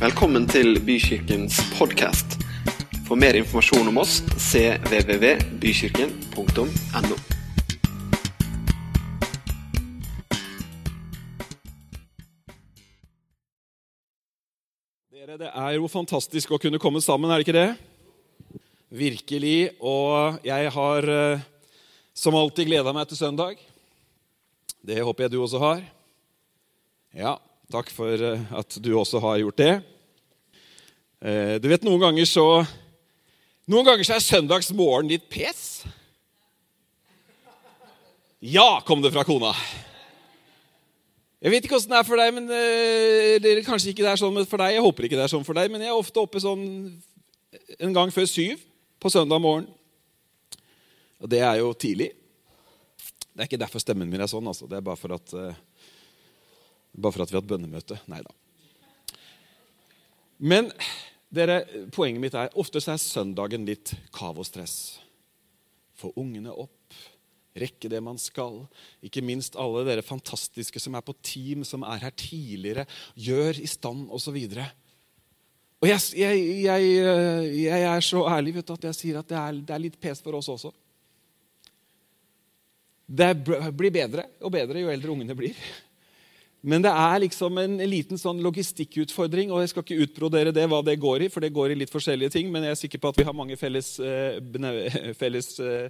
Velkommen til Bykirkens podkast. For mer informasjon om oss cvvvbykirken.no. Dere, Det er jo fantastisk å kunne komme sammen, er det ikke det? Virkelig. Og jeg har eh, som alltid gleda meg til søndag. Det håper jeg du også har. Ja, takk for eh, at du også har gjort det. Eh, Du vet, noen ganger så Noen ganger så er søndagsmorgen litt pes. Ja, kom det fra kona. Jeg vet ikke åssen det er for deg, men eh, eller kanskje ikke det er sånn for deg. Jeg håper ikke det er sånn for deg, men jeg er ofte oppe sånn en gang før syv på søndag morgen. Og det er jo tidlig. Det er ikke derfor stemmen min er sånn. altså. Det er bare for at, eh, bare for at vi har hatt bønnemøte. Nei da. Men dere, poenget mitt er ofte så er søndagen litt kav og stress. Få ungene opp, rekke det man skal. Ikke minst alle dere fantastiske som er på team, som er her tidligere. Gjør i stand, osv. Og jeg, jeg, jeg, jeg er så ærlig vet du, at jeg sier at det er, det er litt pes for oss også. Det blir bedre og bedre jo eldre ungene blir. Men det er liksom en liten sånn logistikkutfordring, og jeg skal ikke utbrodere det, hva det går i, for det går i litt forskjellige ting, men jeg er sikker på at vi har mange felles, eh, felles, eh,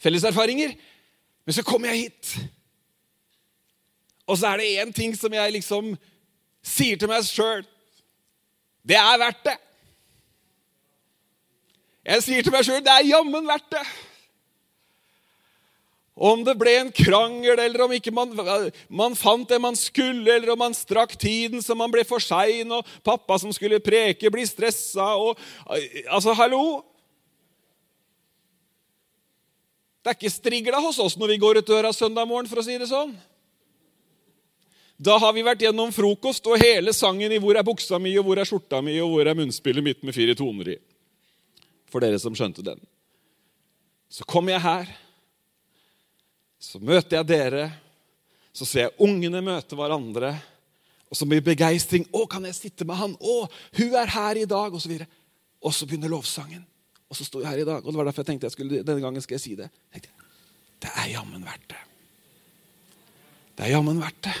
felles erfaringer. Men så kommer jeg hit, og så er det én ting som jeg liksom sier til meg sjøl. Det er verdt det. Jeg sier til meg sjøl det er jammen verdt det. Om det ble en krangel, eller om ikke man, man, fant det man skulle, eller om man strakk tiden så man ble for sein, og pappa som skulle preke, blir stressa og Altså, hallo! Det er ikke strigla hos oss når vi går ut døra søndag morgen, for å si det sånn. Da har vi vært gjennom frokost og hele sangen i 'Hvor er buksa mi', og 'Hvor er skjorta mi', og 'Hvor er munnspillet mitt med fire toner i'. For dere som skjønte den. Så kommer jeg her. Så møter jeg dere. Så ser jeg ungene møte hverandre. Og så blir begeistring. 'Å, kan jeg sitte med han?' 'Å, hun er her i dag.' Og så, videre. og så begynner lovsangen. Og så står jeg her i dag. Og det var derfor jeg tenkte jeg skulle, denne gangen skal jeg si det. Jeg det er jammen verdt det. Det er jammen verdt det.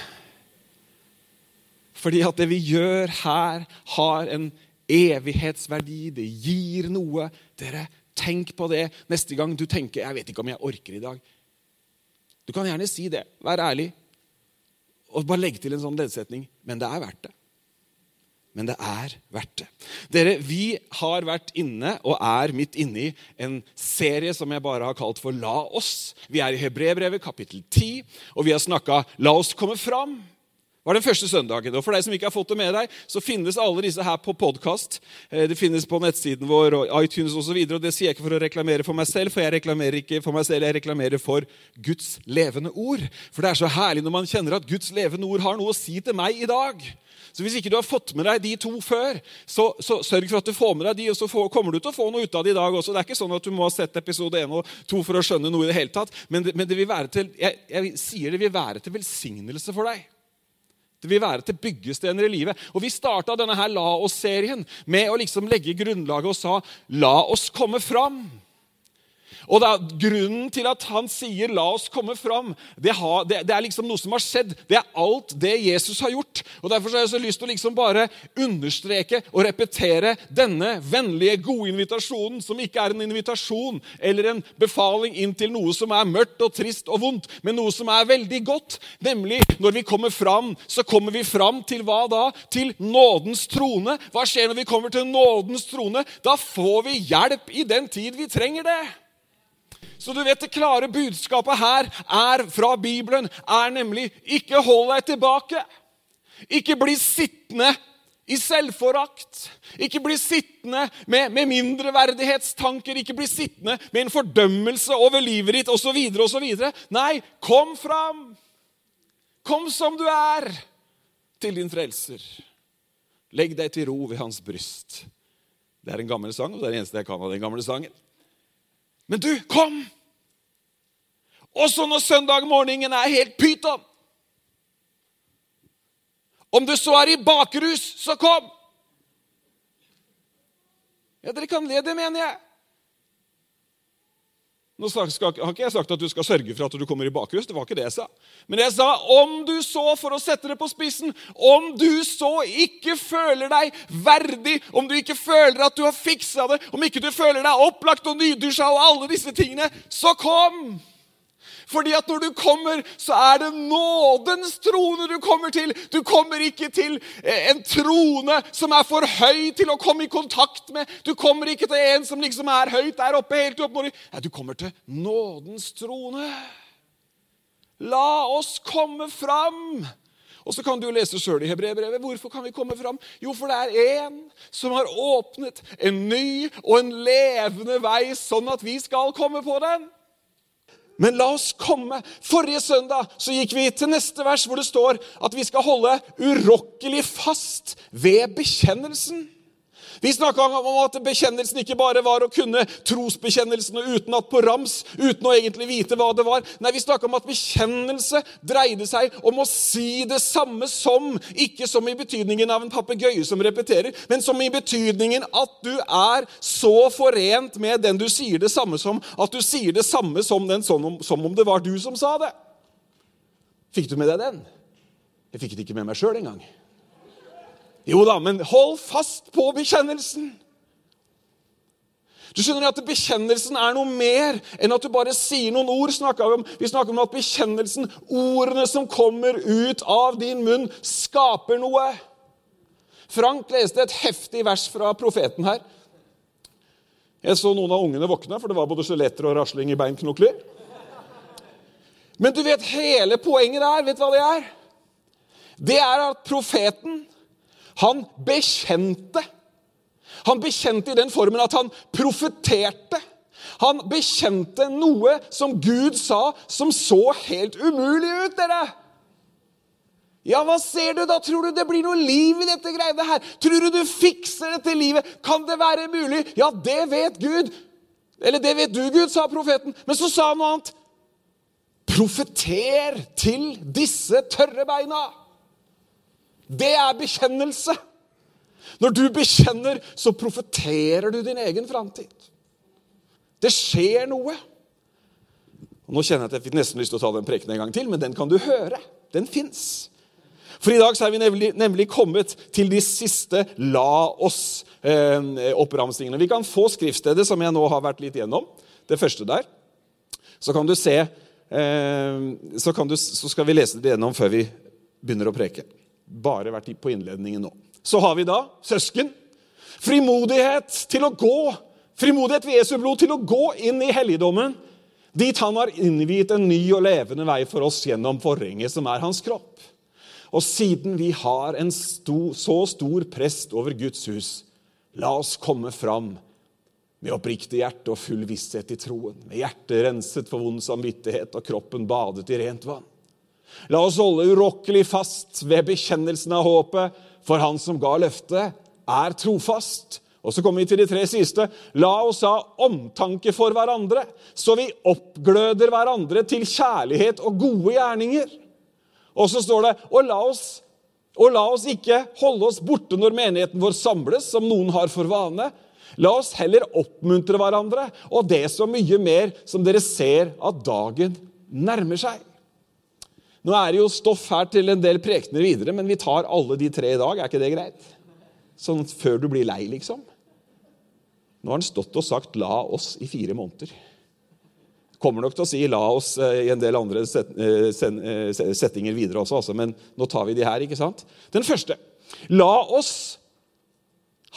Fordi at det vi gjør her, har en evighetsverdi. Det gir noe. Dere, tenk på det neste gang du tenker 'Jeg vet ikke om jeg orker i dag'. Du kan gjerne si det. Vær ærlig. Og bare legge til en sånn leddsetning. Men det er verdt det. Men det er verdt det. Dere, Vi har vært inne og er midt inne i en serie som jeg bare har kalt for La oss. Vi er i Hebrebrevet kapittel 10, og vi har snakka La oss komme fram var den første søndagen. Og For deg som ikke har fått det med deg, så finnes alle disse her på podkast. Det finnes på nettsiden vår og iTunes osv. Det sier jeg ikke for å reklamere for meg selv, for jeg reklamerer ikke for meg selv, jeg reklamerer for Guds levende ord. For det er så herlig når man kjenner at Guds levende ord har noe å si til meg i dag. Så Hvis ikke du har fått med deg de to før, så, så sørg for at du får med deg de, og så får, kommer du til å få noe ut av det i dag også. Det er ikke sånn at du må ha sett episode 1 og 2 for å skjønne noe i det hele tatt. Men det, men det vil være til, jeg, jeg sier det vil være til velsignelse for deg. Det vil være til byggestener i livet. Og Vi starta denne her La oss-serien med å liksom legge grunnlaget og sa la oss komme fram. Og er Grunnen til at han sier 'la oss komme fram', det, har, det, det, er liksom noe som har skjedd. Det er alt det Jesus har gjort. Og Derfor har jeg så lyst til å liksom bare understreke og repetere denne vennlige, gode invitasjonen, som ikke er en invitasjon eller en befaling inn til noe som er mørkt og trist og vondt, men noe som er veldig godt. Nemlig, når vi kommer fram, så kommer vi fram til hva da? Til nådens trone. Hva skjer når vi kommer til nådens trone? Da får vi hjelp i den tid vi trenger det. Så du vet Det klare budskapet her er fra Bibelen er nemlig ikke hold deg tilbake. Ikke bli sittende i selvforakt. Ikke bli sittende med, med mindreverdighetstanker. Ikke bli sittende med en fordømmelse over livet ditt osv. osv. Nei, kom fram! Kom som du er, til din frelser. Legg deg til ro ved hans bryst. Det er en gammel sang, og det er det eneste jeg kan av den gamle sangen. Men du, kom! Også når søndag morgenen er helt pyton. Om du så er i bakrus, så kom! Ja, dere kan le, det mener jeg. Nå skal, har ikke jeg sagt at du skal sørge for at du kommer i bakrus. det var ikke det jeg sa. Men jeg sa om du så, for å sette det på spissen, om du så ikke føler deg verdig, om du ikke føler at du har fiksa det, om ikke du føler deg opplagt og nydusja og alle disse tingene, så kom! Fordi at når du kommer, så er det nådens trone du kommer til. Du kommer ikke til eh, en trone som er for høy til å komme i kontakt med. Du kommer ikke til en som liksom er høyt der oppe. helt opp. Nei, du kommer til nådens trone. La oss komme fram. Og så kan du lese sjøl i Hebreerbrevet. Hvorfor kan vi komme fram? Jo, for det er én som har åpnet en ny og en levende vei, sånn at vi skal komme på den. Men la oss komme. Forrige søndag så gikk vi til neste vers, hvor det står at vi skal holde urokkelig fast ved bekjennelsen. Vi snakka om at bekjennelsen ikke bare var å kunne trosbekjennelsen utenat på rams, uten å egentlig vite hva det var. Nei, vi snakka om at bekjennelse dreide seg om å si det samme som, ikke som i betydningen av en papegøye som repeterer, men som i betydningen at du er så forent med den du sier det samme som, at du sier det samme som, den, som, om, som om det var du som sa det. Fikk du med deg den? Jeg fikk det ikke med meg sjøl engang. Jo da, men hold fast på bekjennelsen. Du skjønner at Bekjennelsen er noe mer enn at du bare sier noen ord. Snakker vi, om. vi snakker om at bekjennelsen, ordene som kommer ut av din munn, skaper noe. Frank leste et heftig vers fra profeten her. Jeg så noen av ungene våkne, for det var både skjeletter og rasling i beinknokler. Men du vet, hele poenget der, vet du hva det er? Det er at profeten han bekjente. Han bekjente i den formen at han profeterte. Han bekjente noe som Gud sa, som så helt umulig ut, dere. Ja, hva ser du da? Tror du det blir noe liv i dette greiene her? Tror du du fikser dette livet? Kan det være mulig? Ja, det vet Gud. Eller det vet du, Gud, sa profeten. Men så sa han noe annet. Profeter til disse tørre beina. Det er bekjennelse. Når du bekjenner, så profeterer du din egen framtid. Det skjer noe. Nå kjenner jeg at jeg fikk nesten lyst til å ta den prekenen en gang til, men den kan du høre. Den fins. For i dag så er vi nemlig, nemlig kommet til de siste 'la oss'-oppramsingene. Eh, vi kan få skriftstedet, som jeg nå har vært litt gjennom. Det første der. Så kan du se eh, så, kan du, så skal vi lese det gjennom før vi begynner å preke bare vært på innledningen nå. Så har vi da søsken. Frimodighet til å gå. Frimodighet ved Jesu blod til å gå inn i helligdommen. Dit han har innviet en ny og levende vei for oss gjennom forhenget som er hans kropp. Og siden vi har en stor, så stor prest over Guds hus, la oss komme fram med oppriktig hjerte og full visshet i troen, med hjertet renset for vond samvittighet og kroppen badet i rent vann. La oss holde urokkelig fast ved bekjennelsen av håpet, for Han som ga løftet, er trofast. Og så kommer vi til de tre siste. La oss ha omtanke for hverandre, så vi oppgløder hverandre til kjærlighet og gode gjerninger. Og så står det og la oss, og la oss ikke holde oss borte når menigheten vår samles, som noen har for vane. La oss heller oppmuntre hverandre, og det så mye mer som dere ser at dagen nærmer seg. Nå er det jo stoff her til en del prekener videre, men vi tar alle de tre i dag. Er ikke det greit? Sånn før du blir lei, liksom. Nå har han stått og sagt 'la oss' i fire måneder. Kommer nok til å si 'la oss' eh, i en del andre eh, eh, settinger videre også, altså, men nå tar vi de her. ikke sant? Den første. La oss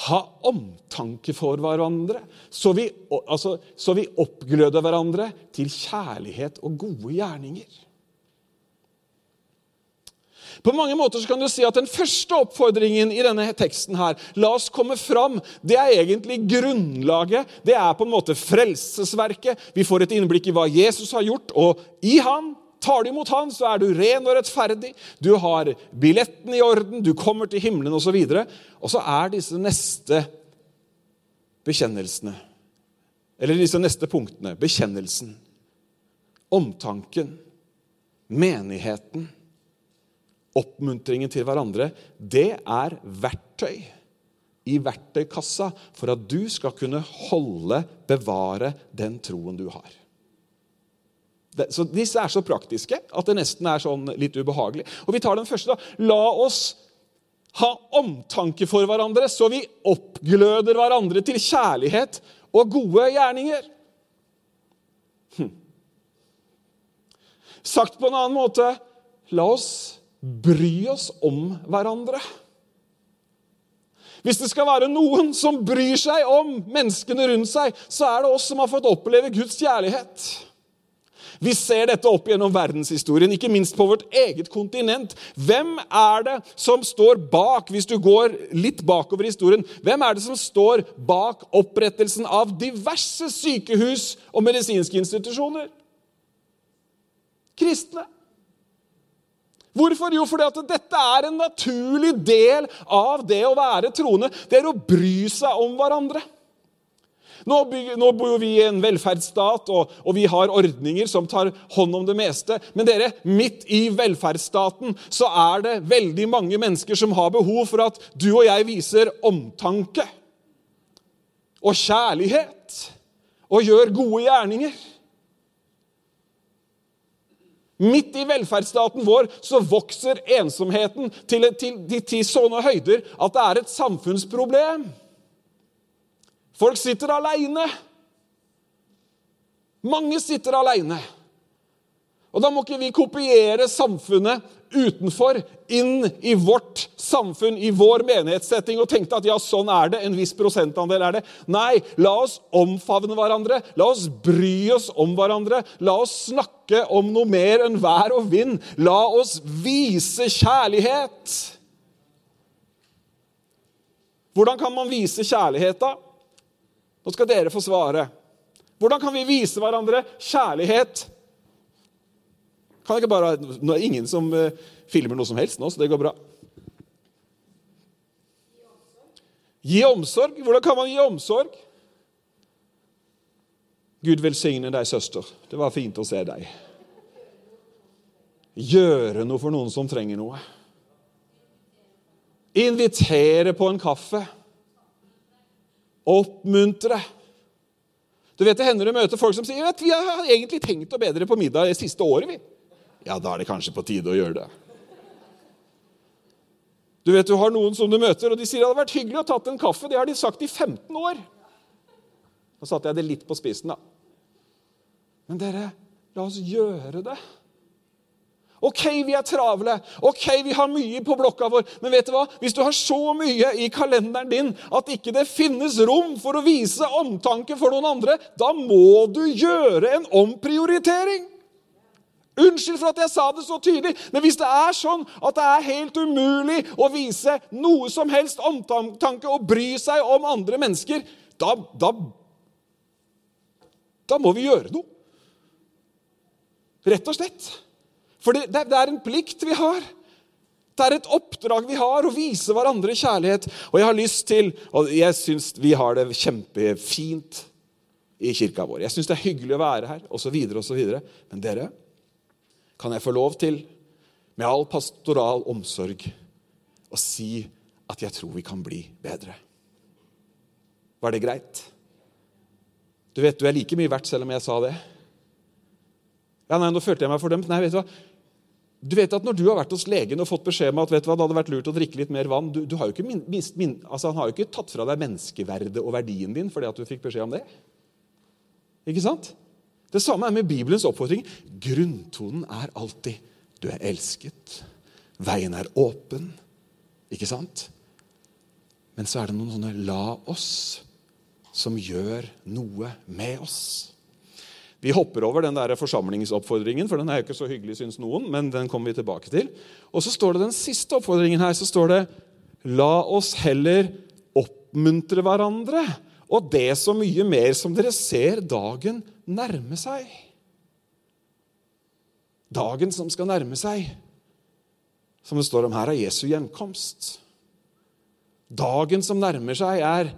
ha omtanke for hverandre, så vi, altså, så vi oppgløder hverandre til kjærlighet og gode gjerninger. På mange måter kan du si at Den første oppfordringen i denne teksten, her, la oss komme fram, det er egentlig grunnlaget. Det er på en måte frelsesverket. Vi får et innblikk i hva Jesus har gjort. Og i han, tar du imot han, så er du ren og rettferdig. Du har billetten i orden, du kommer til himmelen osv. Og, så og så er disse neste bekjennelsene, eller disse neste punktene, bekjennelsen, omtanken, menigheten oppmuntringen til hverandre, det er verktøy i verktøykassa for at du skal kunne holde, bevare den troen du har. Det, så Disse er så praktiske at det nesten er sånn litt ubehagelig. Og Vi tar den første. da. La oss ha omtanke for hverandre, så vi oppgløder hverandre til kjærlighet og gode gjerninger. Hm. Sagt på en annen måte la oss bry oss om hverandre. Hvis det skal være noen som bryr seg om menneskene rundt seg, så er det oss som har fått oppleve Guds kjærlighet. Vi ser dette opp gjennom verdenshistorien, ikke minst på vårt eget kontinent. Hvem er det som står bak, hvis du går litt bakover historien, hvem er det som står bak opprettelsen av diverse sykehus og medisinske institusjoner? Kristne. Hvorfor? Jo, fordi at dette er en naturlig del av det å være troende. Det er å bry seg om hverandre. Nå, bygger, nå bor vi i en velferdsstat, og, og, vi har ordninger som tar hånd om det meste. Men dere, midt i velferdsstaten så er det veldig mange mennesker som har behov for at du og jeg viser omtanke og kjærlighet og gjør gode gjerninger. Midt i velferdsstaten vår så vokser ensomheten til, til, til, til sånne høyder at det er et samfunnsproblem. Folk sitter aleine. Mange sitter aleine. Og da må ikke vi kopiere samfunnet utenfor inn i vårt samfunn, i vår menighetssetting, og tenke at ja, sånn er det, en viss prosentandel er det. Nei, la oss omfavne hverandre. La oss bry oss om hverandre. La oss snakke om noe mer enn vær og vind. La oss vise kjærlighet. Hvordan kan man vise kjærlighet, da? Nå skal dere få svare. Hvordan kan vi vise hverandre kjærlighet? Kan jeg ikke bare, Nå er det ingen som uh, filmer noe som helst nå, så det går bra. Gi omsorg. Hvordan kan man gi omsorg? Gud velsigne deg, søster. Det var fint å se deg. Gjøre noe for noen som trenger noe. Invitere på en kaffe. Oppmuntre. Du vet, Det hender du møter folk som sier at vi har egentlig tenkt å bedre på middag det siste året. vi. Ja, da er det kanskje på tide å gjøre det. Du vet, du har noen som du møter, og de sier det hadde vært hyggelig å tatt en kaffe. Det har de sagt i 15 år. Nå satte jeg det litt på spissen, da. Men dere, la oss gjøre det. Ok, vi er travle. Ok, vi har mye på blokka vår. Men vet du hva? hvis du har så mye i kalenderen din at ikke det finnes rom for å vise omtanke for noen andre, da må du gjøre en omprioritering. Unnskyld for at jeg sa det så tydelig, men hvis det er sånn at det er helt umulig å vise noe som helst omtanke og bry seg om andre mennesker, da, da, da må vi gjøre noe. Rett og slett. For det, det, er en plikt vi har. Det er et oppdrag vi har, å vise hverandre kjærlighet. Og jeg har lyst til Og jeg syns vi har det kjempefint i kirka vår. Jeg syns det er hyggelig å være her, osv., osv. Men dere, kan jeg få lov til, med all pastoral omsorg, å si at jeg tror vi kan bli bedre? Var det greit? Du vet, du er like mye verdt selv om jeg sa det. Ja, nei, nå følte jeg meg fordømt. Nei, vet du hva? Du vet at Når du har vært hos legen og fått beskjed om at vet du hva, det hadde vært lurt å drikke litt mer vann du, du har min, min, altså Han har jo ikke tatt fra deg menneskeverdet og verdien din fordi at du fikk beskjed om det. Ikke sant? Det samme er med Bibelens oppfordring. Grunntonen er alltid du er elsket. Veien er åpen. Ikke sant? Men så er det noen sånne 'la oss' som gjør noe med oss. Vi hopper over den der forsamlingsoppfordringen, for den er jo ikke så hyggelig, syns noen. men den kommer vi tilbake til. Og så står det den siste oppfordringen her. så står det, La oss heller oppmuntre hverandre, og det så mye mer som dere ser dagen nærme seg. Dagen som skal nærme seg, som det står om her, er Jesu gjenkomst. Dagen som nærmer seg, er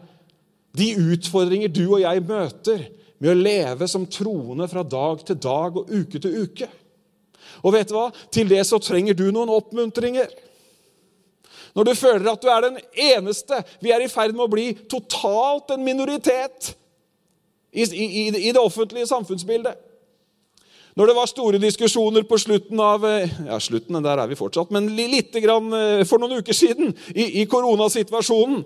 de utfordringer du og jeg møter med å leve som troende fra dag til dag og uke til uke. Og vet du hva? Til det så trenger du noen oppmuntringer. Når du føler at du er den eneste. Vi er i ferd med å bli totalt en minoritet i, i, i det offentlige samfunnsbildet. Når det var store diskusjoner på slutten av eh, ja, slutten, der er vi fortsatt, men litt grann eh, for noen uker siden, i, i koronasituasjonen,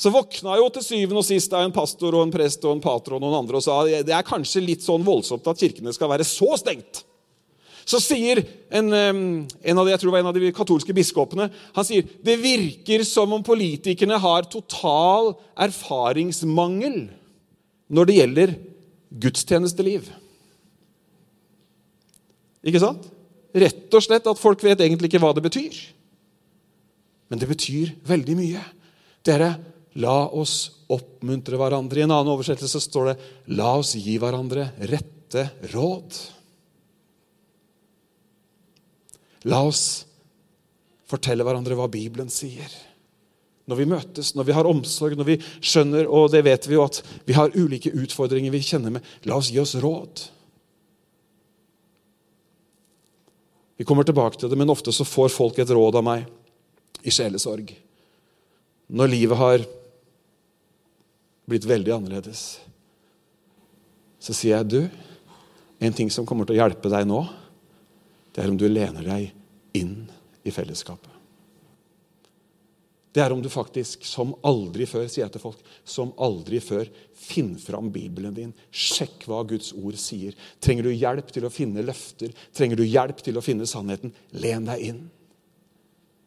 så våkna jo til syvende og sist en pastor og en prest og en pater og noen andre og sa det er kanskje litt sånn voldsomt at kirkene skal være så stengt. Så sier en, en av de, jeg tror det var en av de katolske biskopene han sier, det virker som om politikerne har total erfaringsmangel når det gjelder gudstjenesteliv. Ikke sant? Rett og slett at folk vet egentlig ikke hva det betyr. Men det betyr veldig mye. Dere, la oss oppmuntre hverandre. I en annen oversettelse står det 'la oss gi hverandre rette råd'. La oss fortelle hverandre hva Bibelen sier. Når vi møtes, når vi har omsorg, når vi skjønner, og det vet vi jo at vi har ulike utfordringer vi kjenner med, la oss gi oss råd. Vi kommer tilbake til det, men ofte så får folk et råd av meg i sjelesorg. Når livet har blitt veldig annerledes, så sier jeg du, en ting som kommer til å hjelpe deg nå, det er om du lener deg inn i fellesskapet. Det er om du faktisk, som aldri før, sier jeg til folk, som aldri før, finn fram Bibelen din. Sjekk hva Guds ord sier. Trenger du hjelp til å finne løfter? Trenger du hjelp til å finne sannheten? Len deg inn.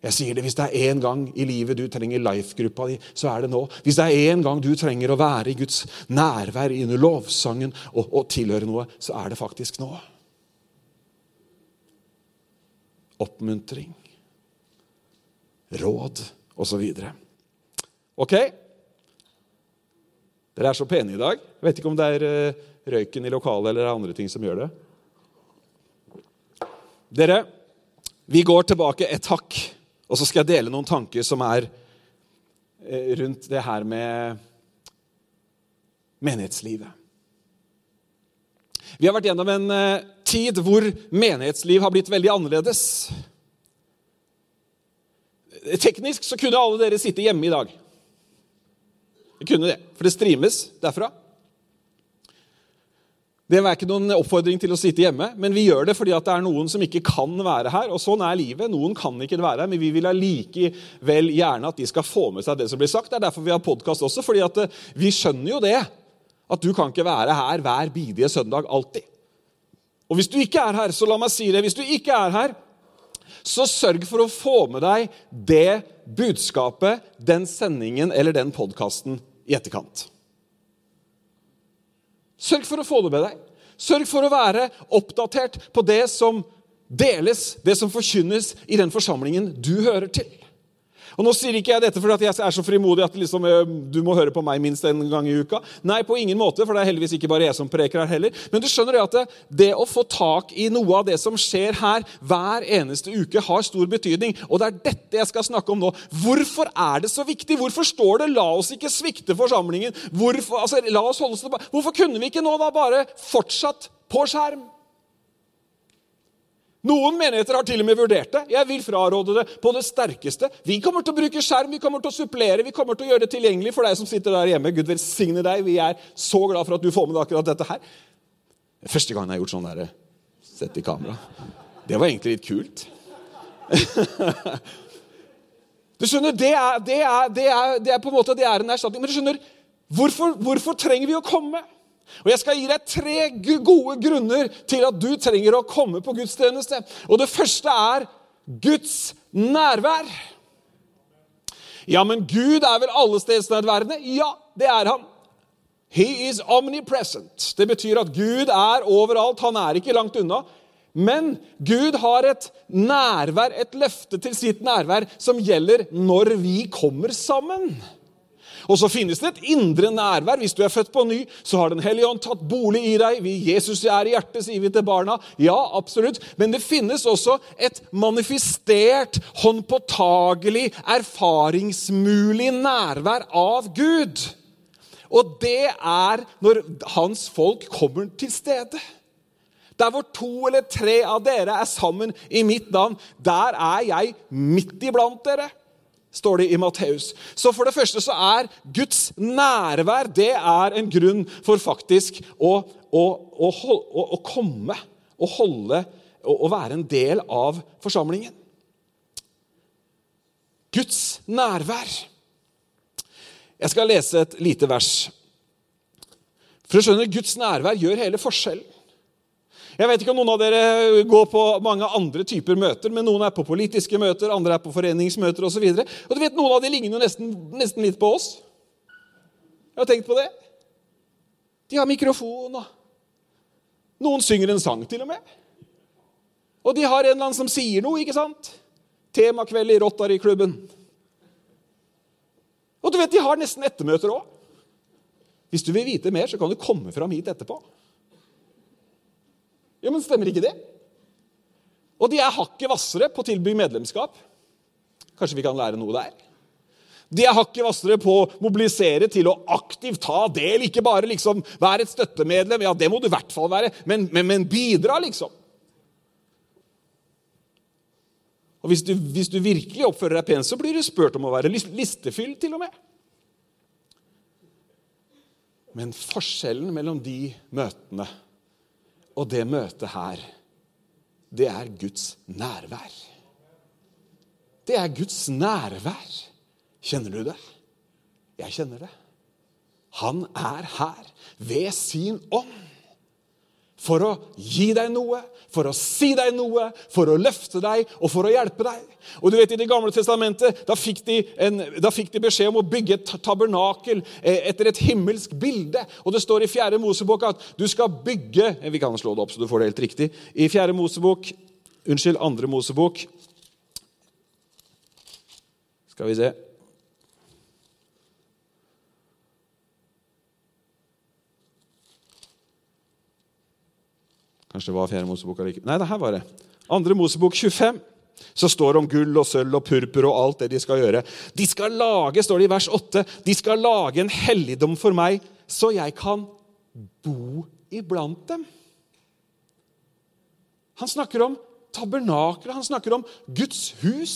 Jeg sier det, Hvis det er én gang i livet du trenger life-gruppa di, så er det nå. Hvis det er én gang du trenger å være i Guds nærvær under lovsangen og, og tilhøre noe, så er det faktisk nå. Oppmuntring. Råd osv. Ok? Dere er så pene i dag. Jeg vet ikke om det er eh, røyken i lokalet eller andre ting som gjør det. Dere, vi går tilbake et hakk, og så skal jeg dele noen tanker som er eh, rundt det her med menighetslivet. Vi har vært gjennom en eh, tid hvor menighetsliv har blitt veldig annerledes. Teknisk så kunne alle dere sitte hjemme i dag. Det kunne det, for det streames derfra. Det er ikke noen oppfordring til å sitte hjemme, men vi gjør det fordi det er noen som ikke kan være her. og Sånn er livet. Noen kan ikke være her, men vi vil allikevel gjerne at de skal få med seg det som blir sagt. Det er derfor vi har podkast også, fordi eh, vi skjønner jo det. At du kan ikke være her hver bidige søndag alltid. Og hvis du ikke er her, så la meg si det. Hvis du ikke er her, så sørg for å få med deg det budskapet, den sendingen eller den podkasten i etterkant. Sørg for å få det med deg. Sørg for å være oppdatert på det som deles, det som forkynnes i den forsamlingen du hører til. Og Nå sier ikke jeg dette fordi jeg er så frimodig at liksom, eh, du må høre på meg minst en gang i uka. Nei, på ingen måte, for det er heldigvis ikke bare jeg som preker her heller. Men du skjønner at det, det å få tak i noe av det som skjer her hver eneste uke, har stor betydning. Og det er dette jeg skal snakke om nå. Hvorfor er det så viktig? Hvorfor står det 'la oss ikke svikte forsamlingen'? Hvorfor, altså, la oss holde oss. Hvorfor kunne vi ikke nå da bare fortsatt på skjerm? Noen menigheter har til og med vurdert det. Jeg vil fraråde det på det sterkeste. Vi kommer til å bruke skjerm, vi kommer til å supplere, vi kommer til å gjøre det tilgjengelig for deg som sitter der hjemme. Gud velsigne deg. Vi er så glad for at du får med deg akkurat dette her. Første gangen jeg har gjort sånn der, sett i kamera. Det var egentlig litt kult. Du skjønner, det er, det er, det er, det er på en måte det er en erstatning. Men du skjønner, hvorfor, hvorfor trenger vi å komme? Og Jeg skal gi deg tre gode grunner til at du trenger å komme på gudstjeneste. Og Det første er Guds nærvær. Ja, men Gud er vel allestedsnærværende? Ja, det er han. He is omnipresent. Det betyr at Gud er overalt. Han er ikke langt unna. Men Gud har et nærvær, et løfte til sitt nærvær, som gjelder når vi kommer sammen. Og så finnes det et indre nærvær. Hvis du er født på ny, så har Den hellige ånd tatt bolig i deg. Vi, Jesus er i hjertet, sier vi til barna. Ja, absolutt. Men det finnes også et manifestert, håndpåtagelig, erfaringsmulig nærvær av Gud. Og det er når hans folk kommer til stede. Der hvor to eller tre av dere er sammen i mitt navn, der er jeg midt iblant dere, står det i Matteus. Så for det første så er Guds nærvær det er en grunn for faktisk å, å, å, å komme og holde og være en del av forsamlingen. Guds nærvær. Jeg skal lese et lite vers. For å skjønne, Guds nærvær gjør hele forskjellen. Jeg vet ikke om noen av dere går på mange andre typer møter, men noen er på politiske møter, andre er på foreningsmøter osv. Og, så og du vet, noen av de ligner jo nesten, nesten, litt på oss. Jeg har tenkt på det. De har mikrofon, og noen synger en sang til og med. Og de har en eller annen som sier noe, ikke sant? Temakveld i Rotary-klubben. Og du vet, de har nesten ettermøter òg. Hvis du vil vite mer, så kan du komme fram hit etterpå. Ja, men stemmer ikke det? Og de er hakket hvassere på å tilby medlemskap. Kanskje vi kan lære noe der? De er hakket hvassere på å mobilisere til å aktivt ta del. Ikke bare liksom være et støttemedlem, ja, det må du i hvert fall være, men, men, men bidra, liksom. Og hvis du, hvis du, virkelig oppfører deg pent, så blir du spurt om å være listefyll, til og med. Men forskjellen mellom de møtene og det møtet her, det er Guds nærvær. Det er Guds nærvær. Kjenner du det? Jeg kjenner det. Han er her ved sin ånd for å gi deg noe, for å si deg noe, for å løfte deg og for å hjelpe deg. Og du vet, I Det gamle testamentet da fikk, de en, da fikk de beskjed om å bygge et tabernakel eh, etter et himmelsk bilde. Og Det står i 4. Mosebok at du skal bygge eh, Vi kan slå det opp så du får det helt riktig. I 4. Mosebok, unnskyld, 2. Mosebok Skal vi se Kanskje det var Fjerde Mosebok allikevel. Nei, det her var det. Andre Mosebok 25 så står det om gull og sølv og purpur og alt det de skal gjøre. De skal lage, står det i vers 8, de skal lage en helligdom for meg, så jeg kan bo iblant dem. Han snakker om tabernakelet, han snakker om Guds hus.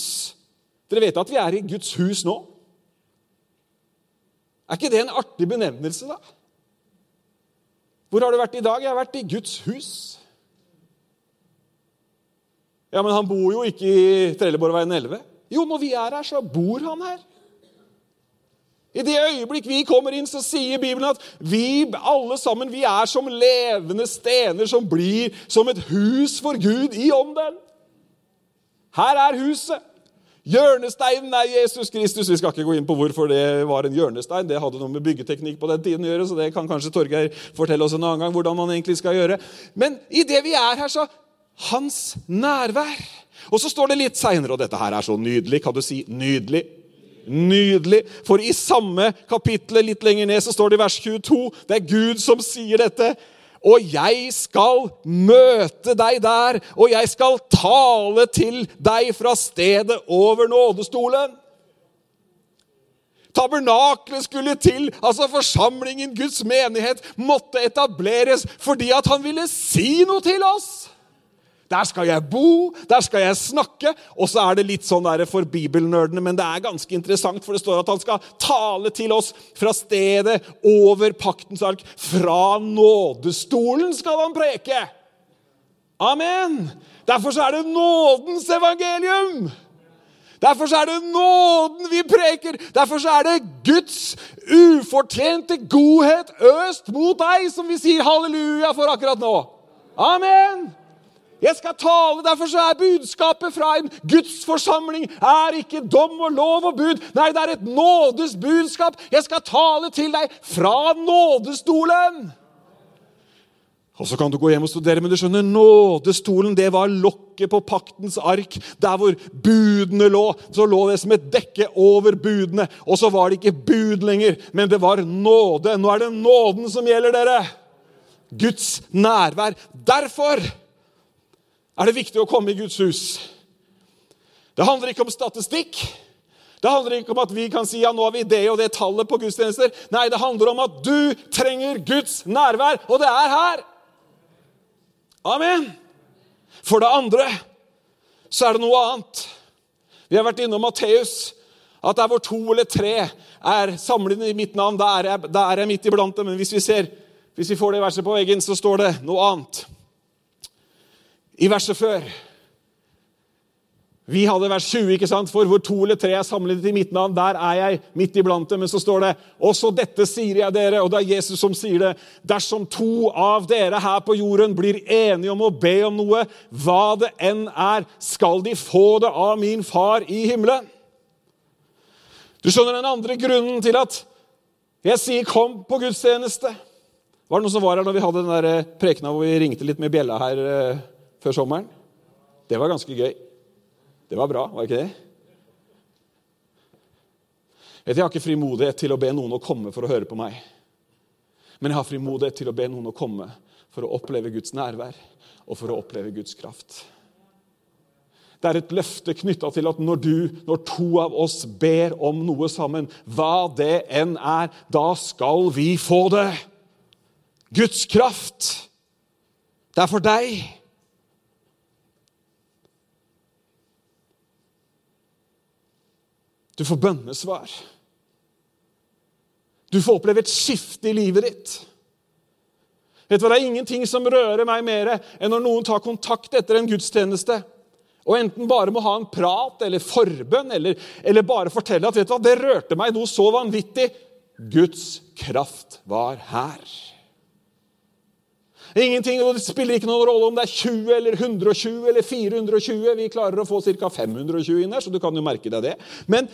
Dere vet at vi er i Guds hus nå? Er ikke det en artig benevnelse, da? Hvor har du vært i dag? Jeg har vært i Guds hus. Ja, men han bor jo ikke i Trelleborgveien 11. Jo, når vi er her, så bor han her. I det øyeblikk vi kommer inn, så sier Bibelen at vi alle sammen vi er som levende stener som blir som et hus for Gud i ånden. Her er huset. Hjørnesteinen er Jesus Kristus. Vi skal ikke gå inn på hvorfor det var en hjørnestein. Det hadde noe med byggeteknikk på den tiden å gjøre, så det kan kanskje Torgeir fortelle oss en annen gang. hvordan man egentlig skal gjøre. Men i det vi er her, så hans nærvær. Og så står det litt seinere, og dette her er så nydelig. Kan du si nydelig? Nydelig. For i samme kapittel litt lenger ned så står det i vers 22 Det er Gud som sier dette. Og jeg skal møte deg der, og jeg skal tale til deg fra stedet over nådestolen. Tabernaklet skulle til, altså forsamlingen, Guds menighet, måtte etableres fordi at han ville si noe til oss. Der skal jeg bo, der skal jeg snakke. Og så er det litt sånn der for bibelnerdene, men det er ganske interessant, for det står at han skal tale til oss fra stedet over paktens ark. Fra nådestolen skal han preke. Amen. Derfor så er det nådens evangelium. Derfor så er det nåden vi preker. Derfor så er det Guds ufortjente godhet øst mot deg, som vi sier halleluja for akkurat nå. Amen. Jeg skal tale, Derfor så er budskapet fra en Guds forsamling er ikke dom og lov og bud. Nei, det er et nådesbudskap. Jeg skal tale til deg fra nådestolen. Og Så kan du gå hjem og studere, men du skjønner, nådestolen det var lokket på paktens ark. Der hvor budene lå, så lå det som et dekke over budene. Og så var det ikke bud lenger, men det var nåde. Nå er det nåden som gjelder, dere. Guds nærvær. Derfor er det viktig å komme i Guds hus. Det handler ikke om statistikk. Det handler ikke om at vi kan si ja, nå har vi det og det tallet på gudstjenester. Nei, det handler om at du trenger Guds nærvær, og det er her. Amen. For det andre så er det noe annet. Vi har vært innom Matteus. At der hvor to eller tre er samlet i mitt navn, da er jeg, da er jeg midt iblant dem. Men hvis vi, ser, hvis vi får det verset på veggen, så står det noe annet. I verset før vi hadde vers 20, ikke sant? for hvor to eller tre er samlet i mitt navn, der er jeg midt iblant dem. Men så står det også dette sier jeg dere, og det er Jesus som sier det. Dersom to av dere her på jorden blir enige om å be om noe, hva det enn er, skal de få det av min far i himmelen. Du skjønner den andre grunnen til at jeg sier 'kom på gudstjeneste'. Var det noen som var her når vi hadde den der prekena hvor vi ringte litt med bjella her eh, før sommeren? Det var ganske gøy. Det var bra, var ikke det? Jeg har ikke frimodighet til å be noen å komme for å høre på meg. Men jeg har frimodighet til å be noen å komme for å oppleve Guds nærvær og for å oppleve Guds kraft. Det er et løfte knytta til at når du, når to av oss ber om noe sammen, hva det enn er, da skal vi få det. Guds kraft. Det er for deg. Du får bønnesvar. Du får oppleve et skifte i livet ditt. Vet du hva, Det er ingenting som rører meg mer enn når noen tar kontakt etter en gudstjeneste og enten bare må ha en prat eller forbønn eller, eller bare fortelle at vet du hva, det rørte meg noe så vanvittig. Guds kraft var her. Ingenting, Det spiller ikke noen rolle om det er 20 eller 120 eller 420. Vi klarer å få ca. 520 inn her, så du kan jo merke deg det. Men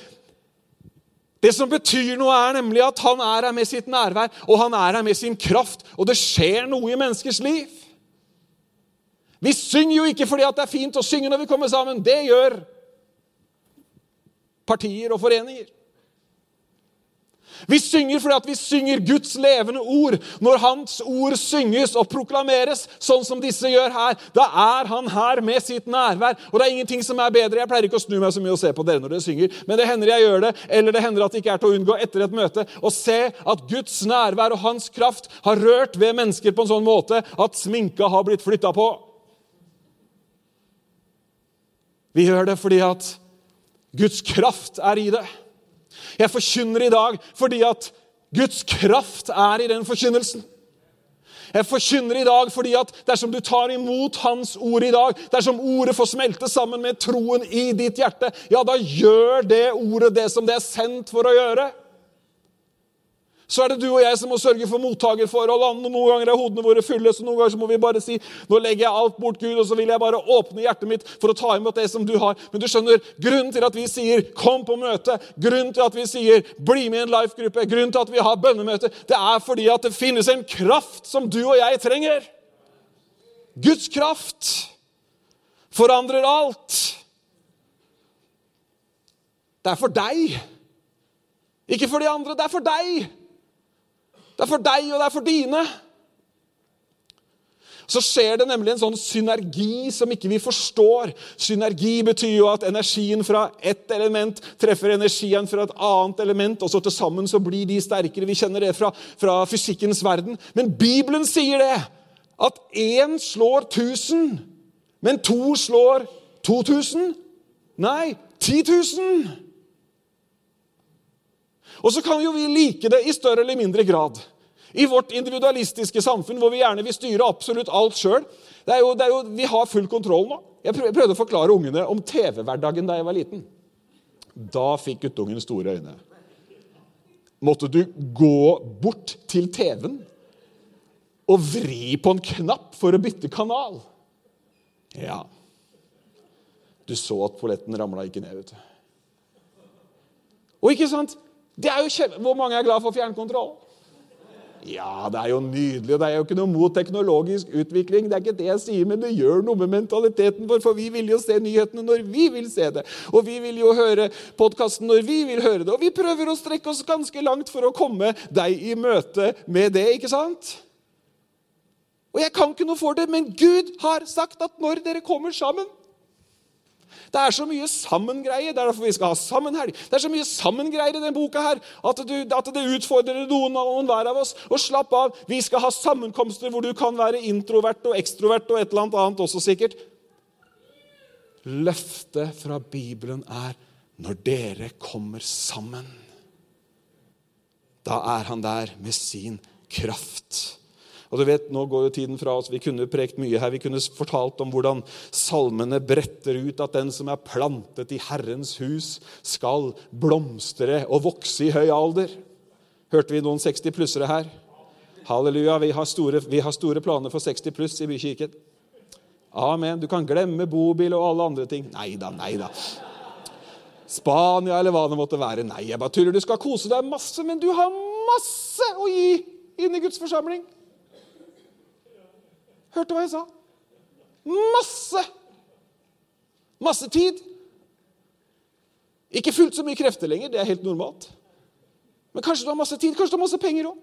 det som betyr noe, er nemlig at han er her med sitt nærvær, og han er her med sin kraft, og det skjer noe i menneskers liv. Vi synger jo ikke fordi det er fint å synge når vi kommer sammen. Det gjør partier og foreninger. Vi synger fordi at vi synger Guds levende ord. Når Hans ord synges og proklameres, sånn som disse gjør her, da er Han her med sitt nærvær. Og det er ingenting som er bedre. Jeg pleier ikke å snu meg så mye og se på dere når dere synger, men det hender jeg gjør det, eller det hender at det ikke er til å unngå etter et møte, å se at Guds nærvær og Hans kraft har rørt ved mennesker på en sånn måte at sminka har blitt flytta på. Vi gjør det fordi at Guds kraft er i det. Jeg forkynner i dag fordi at Guds kraft er i den forkynnelsen. Jeg forkynner i dag fordi at dersom du tar imot Hans ord i dag, dersom ordet får smelte sammen med troen i ditt hjerte, ja, da gjør det ordet det som det er sendt for å gjøre så er det du og jeg som må sørge for mottakerforhold. Noen ganger er hodene våre fulle, så noen ganger må vi bare si nå legger jeg alt bort, Gud, og så vil jeg bare åpne hjertet mitt for å ta imot det som du har. Men du skjønner, grunnen til at vi sier 'kom på møte', grunnen til at vi sier 'bli med i en life-gruppe', grunnen til at vi har bønnemøte, det er fordi at det finnes en kraft som du og jeg trenger. Guds kraft forandrer alt. Det er for deg. Ikke for de andre, det er for deg. Det er for deg, og det er for dine. Så skjer det nemlig en sånn synergi som ikke vi forstår. Synergi betyr jo at energien fra ett element treffer energien fra et annet element, og så til sammen så blir de sterkere. Vi kjenner det fra, fra fysikkens verden. Men Bibelen sier det. At én slår 1000, men to slår 2000. Nei, 10 000. Og så kan jo vi like det i større eller mindre grad. I vårt individualistiske samfunn hvor vi gjerne vil styre absolutt alt sjøl. Vi har full kontroll nå. Jeg prøvde å forklare ungene om TV-hverdagen da jeg var liten. Da fikk guttungen store øyne. Måtte du gå bort til TV-en og vri på en knapp for å bytte kanal? Ja. Du så at polletten ramla ikke ned, vet du. Og ikke sant? Det er jo kjempe... Hvor mange er glad for fjernkontroll? Ja, det er jo nydelig, og det er jo ikke noe mot teknologisk utvikling. Det er ikke det jeg sier, men det gjør noe med mentaliteten vår, for vi vil jo se nyhetene når vi vil se det. Og vi vil jo høre podkasten når vi vil høre det. Og vi prøver å strekke oss ganske langt for å komme deg i møte med det, ikke sant? Og jeg kan ikke noe for det, men Gud har sagt at når dere kommer sammen Det er så mye sammengreie. Det er derfor vi skal ha sammenhelg. Det er så mye sammengreier i denne boka her, at, du, at det utfordrer noen og enhver av oss. Og slapp av, vi skal ha sammenkomster hvor du kan være introvert og ekstrovert og et eller annet annet også sikkert. Løftet fra Bibelen er når dere kommer sammen. Da er han der med sin kraft. Og du vet, Nå går jo tiden fra oss. Vi kunne prekt mye her. Vi kunne fortalt om hvordan salmene bretter ut at den som er plantet i Herrens hus, skal blomstre og vokse i høy alder. Hørte vi noen 60-plussere her? Halleluja. Vi har, store, vi har store planer for 60 pluss i Bykirken. Amen. Du kan glemme bobil og alle andre ting. Nei da, nei da. Spania eller hva det måtte være. Nei, jeg bare tuller. Du skal kose deg masse, men du har masse å gi inn i Guds forsamling. Hørte du hva jeg sa? Masse! Masse tid. Ikke fullt så mye krefter lenger, det er helt normalt. Men kanskje du har masse tid, kanskje du har masse penger òg.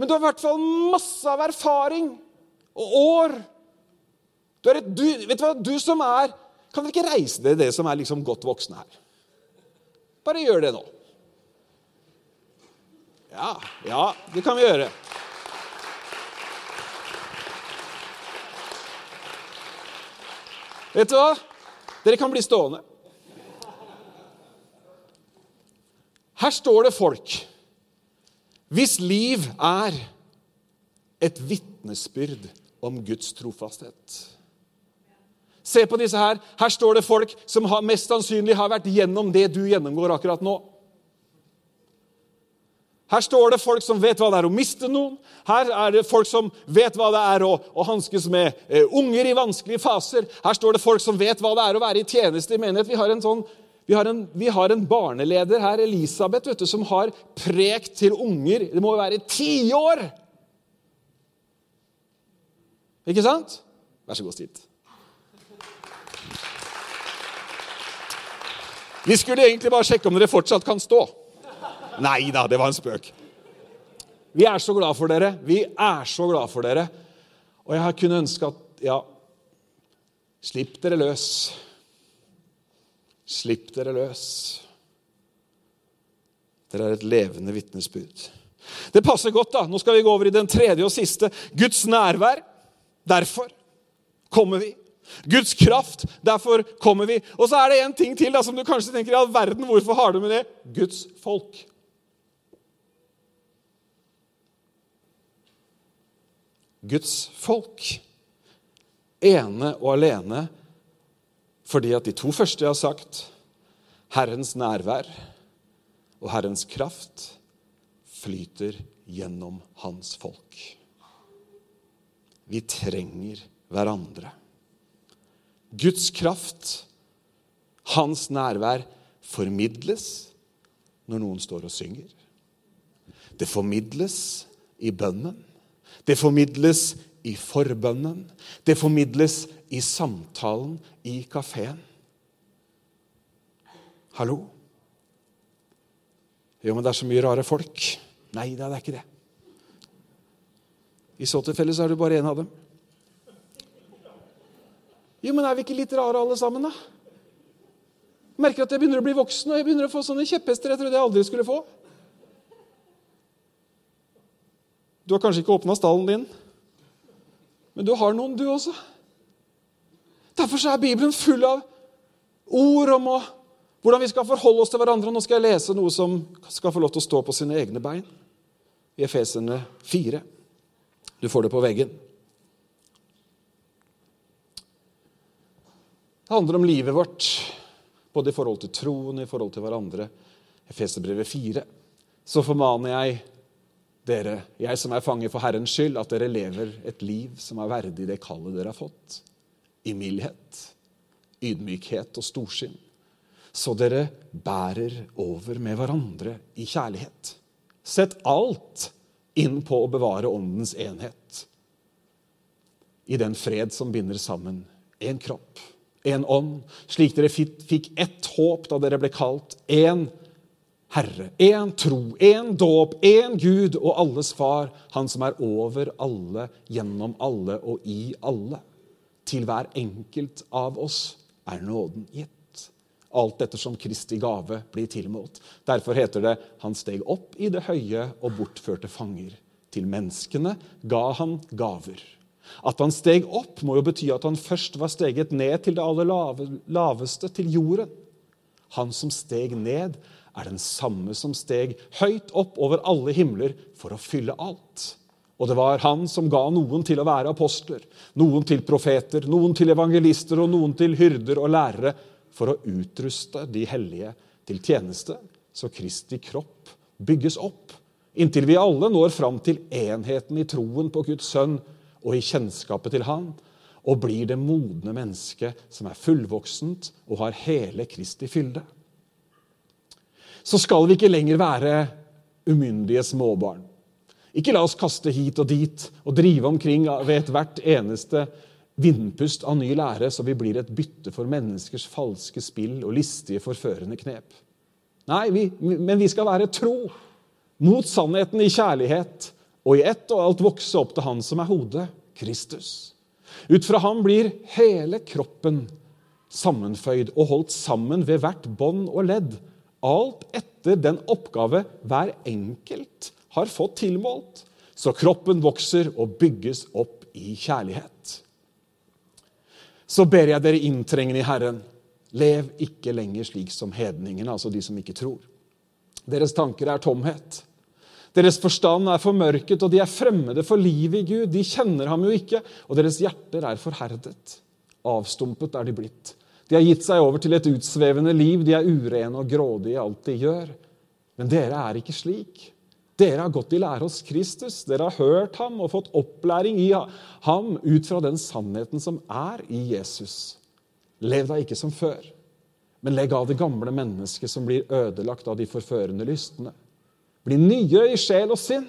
Men du har i hvert fall masse av erfaring og år. Du du, vet du hva, du som er Kan dere ikke reise dere, dere som er liksom godt voksne her? Bare gjør det nå. Ja, ja, det kan vi gjøre. Vet du hva? Dere kan bli stående. Her står det folk hvis liv er et vitnesbyrd om Guds trofasthet. Se på disse her. Her står det folk som har, mest sannsynlig har vært gjennom det du gjennomgår akkurat nå. Her står det folk som vet hva det er å miste noen. Her er det folk som vet hva det er å, å hanskes med eh, unger i vanskelige faser. Her står det folk som vet hva det er å være i tjeneste i menighet. Vi har en, sånn, vi har en, vi har en barneleder her, Elisabeth, du, som har prekt til unger Det må jo være tiår! Ikke sant? Vær så god, Stit. Vi skulle egentlig bare sjekke om dere fortsatt kan stå. Nei da, det var en spøk. Vi er så glad for dere. Vi er så glad for dere. Og jeg har kunnet ønske at Ja, slipp dere løs. Slipp dere løs. Dere er et levende vitnesbyrd. Det passer godt. da. Nå skal vi gå over i den tredje og siste. Guds nærvær. Derfor kommer vi. Guds kraft. Derfor kommer vi. Og så er det en ting til da, som du kanskje tenker i all verden, hvorfor har du med det? Guds folk. Guds folk. Ene og alene fordi at de to første har sagt, Herrens nærvær og Herrens kraft, flyter gjennom hans folk. Vi trenger hverandre. Guds kraft, hans nærvær, formidles når noen står og synger. Det formidles i bønnen. Det formidles i forbønnen. Det formidles i samtalen i kafeen. Hallo? Jo, men det er så mye rare folk. Nei, det er ikke det. I så tilfelle så er du bare en av dem. Jo, men er vi ikke litt rare alle sammen, da? Merker at jeg begynner å bli voksen, og jeg begynner å få sånne kjepphester jeg trodde jeg aldri skulle få. Du har kanskje ikke åpna stallen din, men du har noen, du også. Derfor er Bibelen full av ord om å, hvordan vi skal forholde oss til hverandre. Nå skal jeg lese noe som skal få lov til å stå på sine egne bein. I Efesene 4. Du får det på veggen. Det handler om livet vårt, både i forhold til troen og i forhold til hverandre. Efeserbrevet 4. Så formaner jeg dere, jeg som er fange for Herrens skyld, at dere lever et liv som er verdig det kallet dere har fått. I mildhet, ydmykhet og storsinn. Så dere bærer over med hverandre i kjærlighet. Sett alt inn på å bevare åndens enhet. I den fred som binder sammen én kropp, én ånd, slik dere fikk ett håp da dere ble kalt én Herre, én tro, én dåp, én Gud og alles far, Han som er over alle, gjennom alle og i alle. Til hver enkelt av oss er nåden gitt. Alt ettersom Kristi gave blir tilmålt. Derfor heter det 'Han steg opp i det høye og bortførte fanger'. Til menneskene ga han gaver. At han steg opp, må jo bety at han først var steget ned til det aller lave, laveste, til jorden. Han som steg ned, er den samme som steg høyt opp over alle himler for å fylle alt. Og det var han som ga noen til å være apostler, noen til profeter, noen til evangelister og noen til hyrder og lærere, for å utruste de hellige til tjeneste, så Kristi kropp bygges opp, inntil vi alle når fram til enheten i troen på Guds sønn og i kjennskapet til Han, og blir det modne mennesket som er fullvoksent og har hele Kristi fylde. Så skal vi ikke lenger være umyndige småbarn. Ikke la oss kaste hit og dit og drive omkring ved ethvert eneste vindpust av ny lære, så vi blir et bytte for menneskers falske spill og listige, forførende knep. Nei, vi, men vi skal være tro mot sannheten i kjærlighet og i ett og alt vokse opp til Han som er hodet, Kristus. Ut fra ham blir hele kroppen sammenføyd og holdt sammen ved hvert bånd og ledd, alt etter den oppgave hver enkelt har fått tilmålt, så kroppen vokser og bygges opp i kjærlighet. Så ber jeg dere inntrengende i Herren, lev ikke lenger slik som hedningene, altså de som ikke tror. Deres tanker er tomhet. Deres forstand er formørket, og de er fremmede for livet i Gud. De kjenner ham jo ikke, og deres hjerter er forherdet. Avstumpet er de blitt. De har gitt seg over til et utsvevende liv. De er urene og grådige i alt de gjør. Men dere er ikke slik. Dere har gått i lære hos Kristus. Dere har hørt ham og fått opplæring i ham ut fra den sannheten som er i Jesus. Lev da ikke som før, men legg av det gamle mennesket som blir ødelagt av de forførende lystne. Bli nye i sjel og sinn.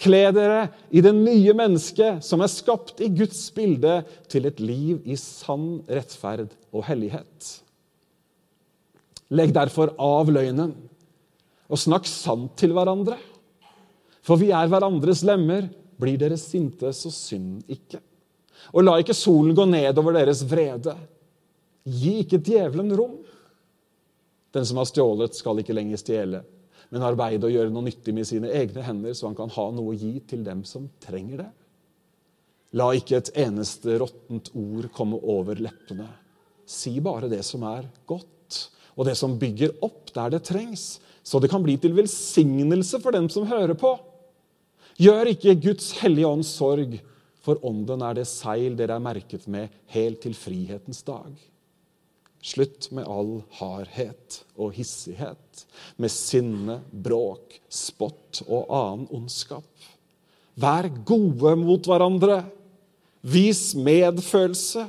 Kle dere i det nye mennesket som er skapt i Guds bilde, til et liv i sann rettferd og hellighet. Legg derfor av løgnen, og snakk sant til hverandre. For vi er hverandres lemmer. Blir dere sinte, så synd ikke. Og la ikke solen gå ned over deres vrede. Gi ikke djevelen rom. Den som har stjålet, skal ikke lenger stjele, men arbeide og gjøre noe nyttig med sine egne hender, så han kan ha noe å gi til dem som trenger det. La ikke et eneste råttent ord komme over leppene. Si bare det som er godt, og det som bygger opp der det trengs, så det kan bli til velsignelse for dem som hører på. Gjør ikke Guds hellige ånds sorg, for ånden er det seil dere er merket med helt til frihetens dag. Slutt med all hardhet og hissighet, med sinne, bråk, spott og annen ondskap. Vær gode mot hverandre. Vis medfølelse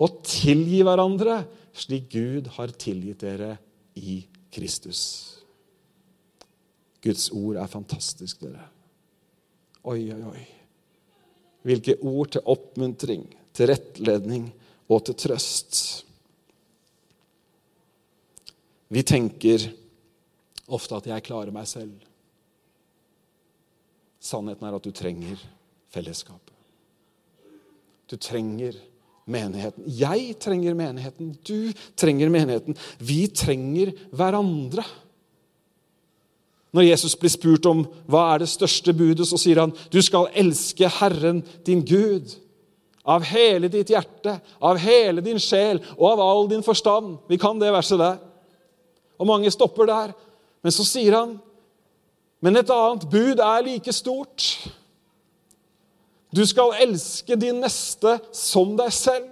og tilgi hverandre, slik Gud har tilgitt dere i Kristus. Guds ord er fantastisk, dere. Oi, oi, oi. Hvilke ord til oppmuntring, til rettledning og til trøst. Vi tenker ofte at jeg klarer meg selv. Sannheten er at du trenger fellesskapet. Du trenger menigheten. Jeg trenger menigheten. Du trenger menigheten. Vi trenger hverandre. Når Jesus blir spurt om hva er det største budet, så sier han du skal elske Herren din Gud av hele ditt hjerte, av hele din sjel og av all din forstand. Vi kan det verset der. Og mange stopper der. Men så sier han, men et annet bud er like stort. Du skal elske din neste som deg selv.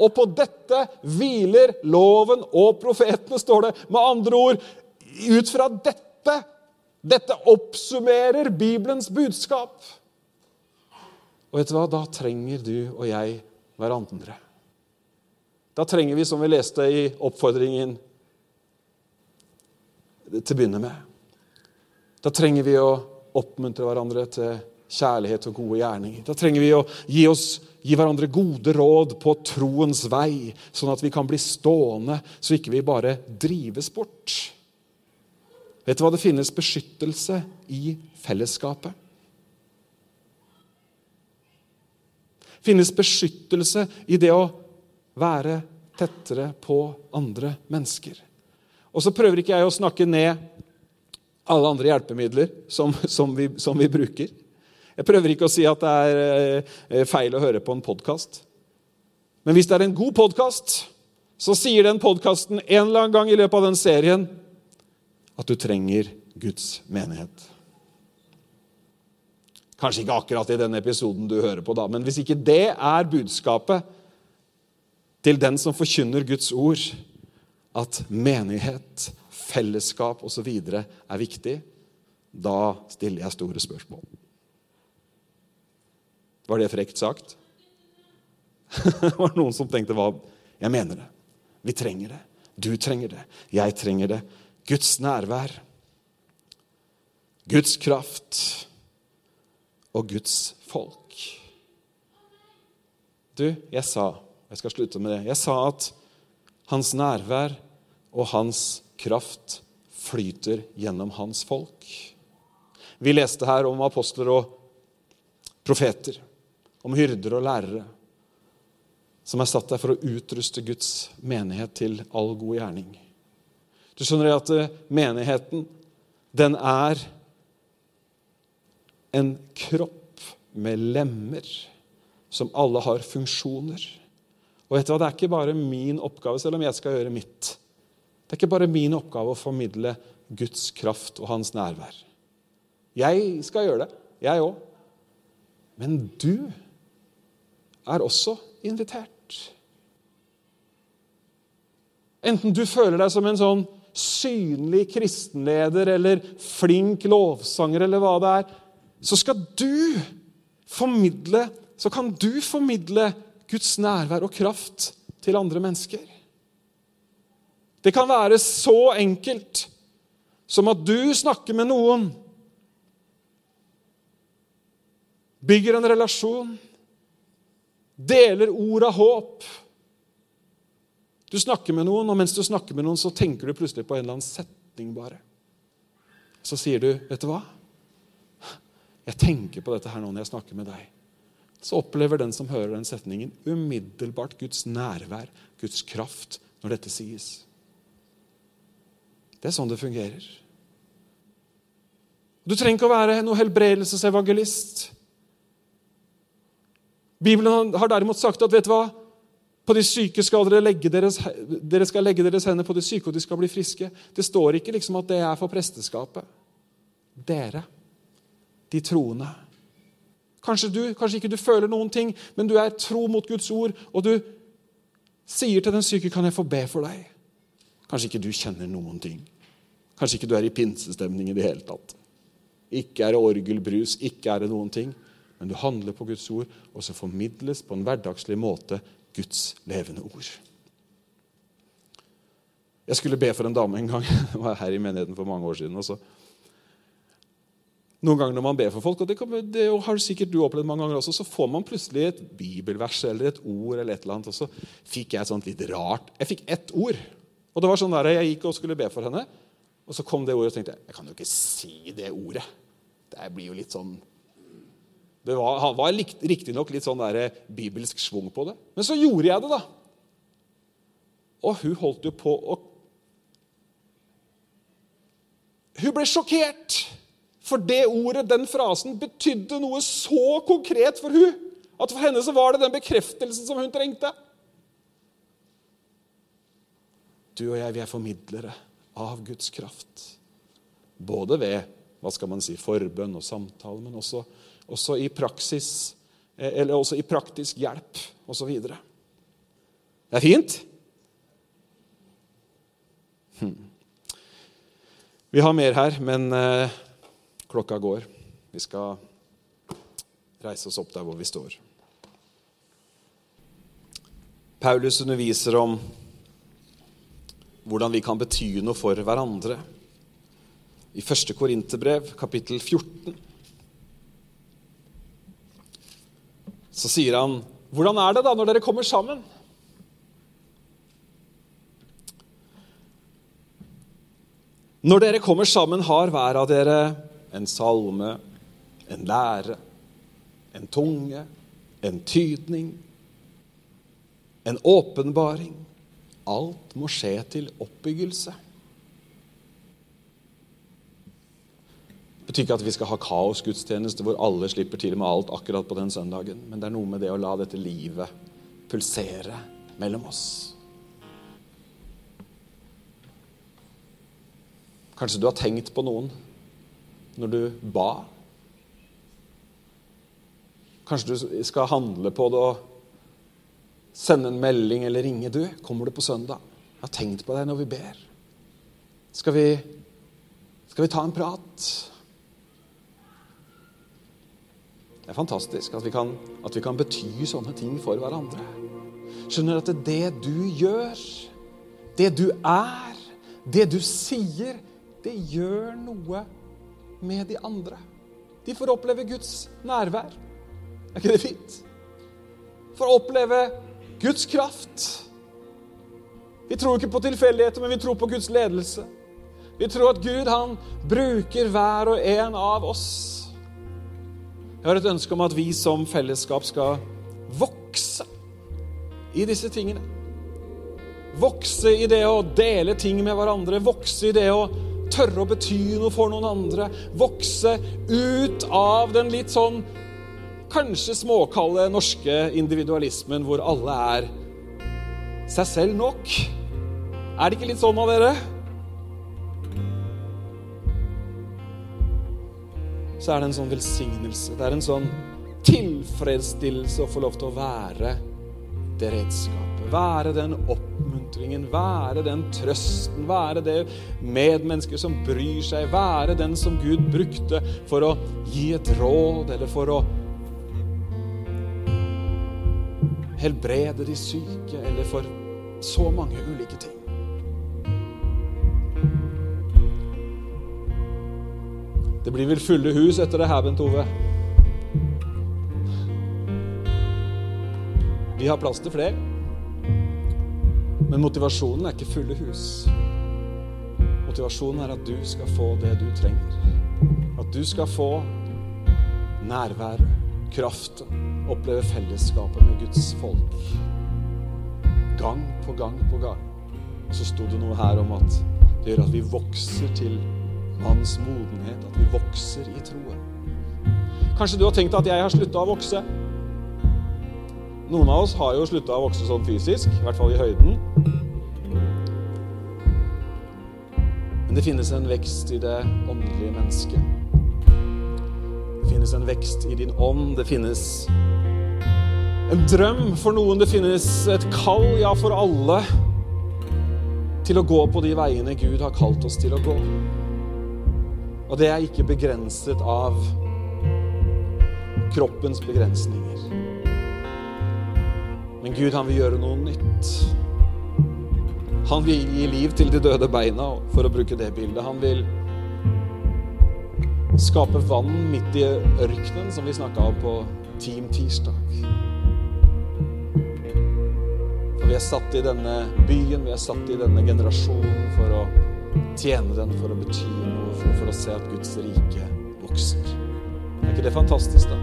Og på dette hviler loven og profetene, står det. Med andre ord, ut fra dette dette, oppsummerer Bibelens budskap. Og vet du hva? Da trenger du og jeg hverandre. Da trenger vi, som vi leste i oppfordringen til å begynne med Da trenger vi å oppmuntre hverandre til kjærlighet og gode gjerninger. Da trenger vi å gi, oss, gi hverandre gode råd på troens vei, sånn at vi kan bli stående, så ikke vi bare drives bort. Vet du hva? Det finnes beskyttelse i fellesskapet. Det finnes beskyttelse i det å være tettere på andre mennesker. Og så prøver ikke jeg å snakke ned alle andre hjelpemidler som, som, vi, som vi, bruker. Jeg prøver ikke å si at det er eh, feil å høre på en podkast. Men hvis det er en god podkast, så sier den podkasten en eller annen gang i løpet av den serien at du trenger Guds menighet. Kanskje ikke akkurat i den episoden du hører på, da, men hvis ikke det er budskapet til den som forkynner Guds ord, at menighet, fellesskap osv. er viktig, da stiller jeg store spørsmål. Var det frekt sagt? det var noen som tenkte hva Jeg mener det. Vi trenger det. Du trenger det. Jeg trenger det. Guds nærvær. Guds kraft og Guds folk. Du, jeg sa Jeg skal slutte med det. Jeg sa at hans nærvær og hans kraft flyter gjennom hans folk. Vi leste her om apostler og profeter, om hyrder og lærere, som er satt der for å utruste Guds menighet til all god gjerning. Du skjønner at eh, menigheten, den er en kropp med lemmer som alle har funksjoner. Og vet du hva, Det er ikke bare min oppgave, selv om jeg skal gjøre mitt. Det er ikke bare min oppgave å formidle Guds kraft og hans nærvær. Jeg skal gjøre det, jeg òg. Men du er også invitert. Enten du føler deg som en sånn synlig kristenleder eller flink lovsanger eller hva det er, så skal du formidle Så kan du formidle Guds nærvær og kraft til andre mennesker. Det kan være så enkelt som at du snakker med noen, bygger en relasjon, deler ord av håp. Du snakker med noen, og mens du snakker med noen, så tenker du plutselig på en eller annen setning bare. Så sier du, 'Vet du hva?' Jeg tenker på dette her nå når jeg snakker med deg. Så opplever den som hører den setningen, umiddelbart Guds nærvær, Guds kraft, når dette sies. Det er sånn det fungerer. Du trenger ikke å være noe helbredelsesevangelist. Bibelen har derimot sagt at vet du hva? På de syke skal dere legge deres, dere skal legge deres hender på de syke, og de skal bli friske. Det står ikke liksom at det er for presteskapet. Dere de troende. Kanskje, du, kanskje ikke du føler noen ting, men du er tro mot Guds ord, og du sier til den syke, 'Kan jeg få be for deg?' Kanskje ikke du kjenner noen ting. Kanskje ikke du er i pinsestemning i det hele tatt. Ikke er det orgelbrus, ikke er det noen ting. Men du handler på Guds ord, og så formidles på en hverdagslig måte Guds levende ord. Jeg skulle be for en dame en gang. Jeg var her i menigheten for mange år siden. og så noen ganger når man ber for folk, og det, kommer, det har sikkert du opplevd mange ganger også, så får man plutselig et bibelvers eller et ord, eller et eller annet, og så fikk jeg et sånt litt rart Jeg fikk ett ord. Og det var sånn der, Jeg gikk og skulle be for henne, og så kom det ordet, og tenkte jeg jeg kan jo ikke si det ordet. Det blir jo litt sånn Det var, var riktignok litt sånn der bibelsk schwung på det. Men så gjorde jeg det, da. Og hun holdt jo på å Hun ble sjokkert. For det ordet, den frasen, betydde noe så konkret for hun, at for henne så var det den bekreftelsen som hun trengte. Du og jeg, vi er formidlere av Guds kraft. Både ved hva skal man si, forbønn og samtale, men også, også i praksis, eh, eller også i praktisk hjelp osv. Det er fint. Hm. Vi har mer her, men eh, Klokka går. Vi skal reise oss opp der hvor vi står. Paulus underviser om hvordan vi kan bety noe for hverandre. I 1. Korinterbrev, kapittel 14, så sier han Hvordan er det da når dere kommer sammen? Når dere kommer sammen, har hver av dere en salme, en lære, en tunge, en tydning, en åpenbaring, alt må skje til oppbyggelse. Det betyr ikke at vi skal ha kaosgudstjeneste hvor alle slipper til med alt akkurat på den søndagen, men det er noe med det å la dette livet pulsere mellom oss. Kanskje du har tenkt på noen når du ba. Kanskje du skal handle på det og sende en melding eller ringe. Du, kommer du på søndag? Jeg har tenkt på deg når vi ber. Skal vi, skal vi ta en prat? Det er fantastisk at vi, kan, at vi kan bety sånne ting for hverandre. Skjønner at det du gjør, det du er, det du sier, det gjør noe med de andre. De får oppleve Guds nærvær. Er ikke det fint? Får oppleve Guds kraft. Vi tror ikke på tilfeldigheter, men vi tror på Guds ledelse. Vi tror at Gud han bruker hver og en av oss. Jeg har et ønske om at vi som fellesskap skal vokse i disse tingene. Vokse i det å dele ting med hverandre, vokse i det å tørre å bety noe for noen andre. Vokse ut av den litt sånn kanskje småkalde norske individualismen hvor alle er seg selv nok. Er det ikke litt sånn av dere? Så er det en sånn velsignelse. Det er en sånn tilfredsstillelse å få lov til å være det redskapet. Være den oppmuntringen, være den trøsten, være det medmennesker som bryr seg, være den som Gud brukte for å gi et råd eller for å helbrede de syke, eller for så mange ulike ting. Det blir vel fulle hus etter det her, Bent Ove? Vi har plass til flere. Men motivasjonen er ikke fulle hus. Motivasjonen er at du skal få det du trenger. At du skal få nærværet, kraften, oppleve fellesskapet med Guds folk. Gang på gang på gang. Så sto det noe her om at det gjør at vi vokser til manns modenhet, at vi vokser i troen. Kanskje du har tenkt at jeg har slutta å vokse. Noen av oss har jo slutta å vokse sånn fysisk, i hvert fall i høyden. Men det finnes en vekst i det åndelige mennesket. Det finnes en vekst i din ånd. Det finnes en drøm for noen. Det finnes et kall, ja, for alle, til å gå på de veiene Gud har kalt oss til å gå. Og det er ikke begrenset av kroppens begrensninger. Men Gud, han vil gjøre noe nytt. Han vil gi liv til de døde beina, for å bruke det bildet. Han vil skape vann midt i ørkenen, som vi snakka om på Team Tirsdag. For vi er satt i denne byen, vi er satt i denne generasjonen for å tjene den, for å bety noe, for, for å se at Guds rike vokser. Er ikke det fantastisk, da?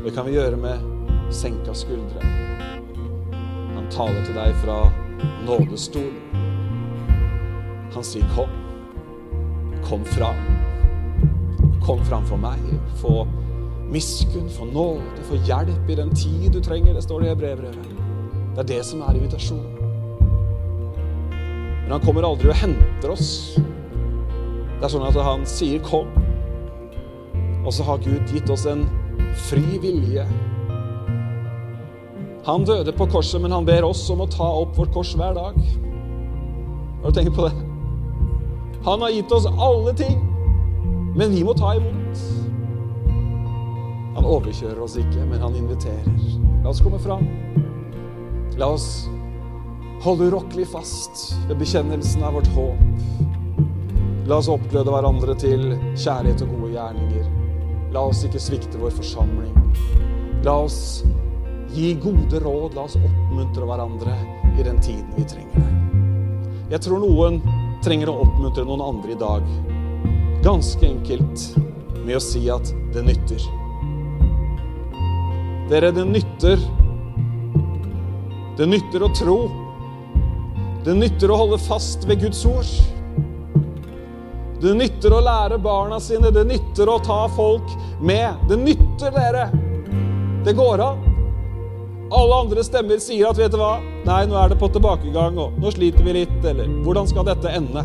Det kan vi gjøre med senka skuldre. Han taler til deg fra nådestolen. Han sier 'kom'. Kom fram. Kom framfor meg. Få miskunn, få nåde, få hjelp i den tid du trenger. Det står det i brevbrevet. Det er det som er invitasjonen. Men han kommer aldri og henter oss. Det er sånn at han sier 'kom', og så har Gud gitt oss en fri vilje. Han døde på korset, men han ber oss om å ta opp vårt kors hver dag. Har du tenkt på det? Han har gitt oss alle ting, men vi må ta imot. Han overkjører oss ikke, men han inviterer. La oss komme fram. La oss holde urokkelig fast ved bekjennelsen av vårt håp. La oss oppgløde hverandre til kjærlighet og gode gjerninger. La oss ikke svikte vår forsamling. La oss gi gode råd. La oss oppmuntre hverandre i den tiden vi trenger det. Jeg tror noen trenger å oppmuntre noen andre i dag. Ganske enkelt med å si at det nytter. Dere, det nytter det nytter å tro. Det nytter å holde fast ved Guds ord. Det nytter å lære barna sine, det nytter å ta folk med. Det nytter, dere. Det går an. Alle andre stemmer sier at vet du hva, nei, nå er det på tilbakegang, og nå sliter vi litt, eller hvordan skal dette ende?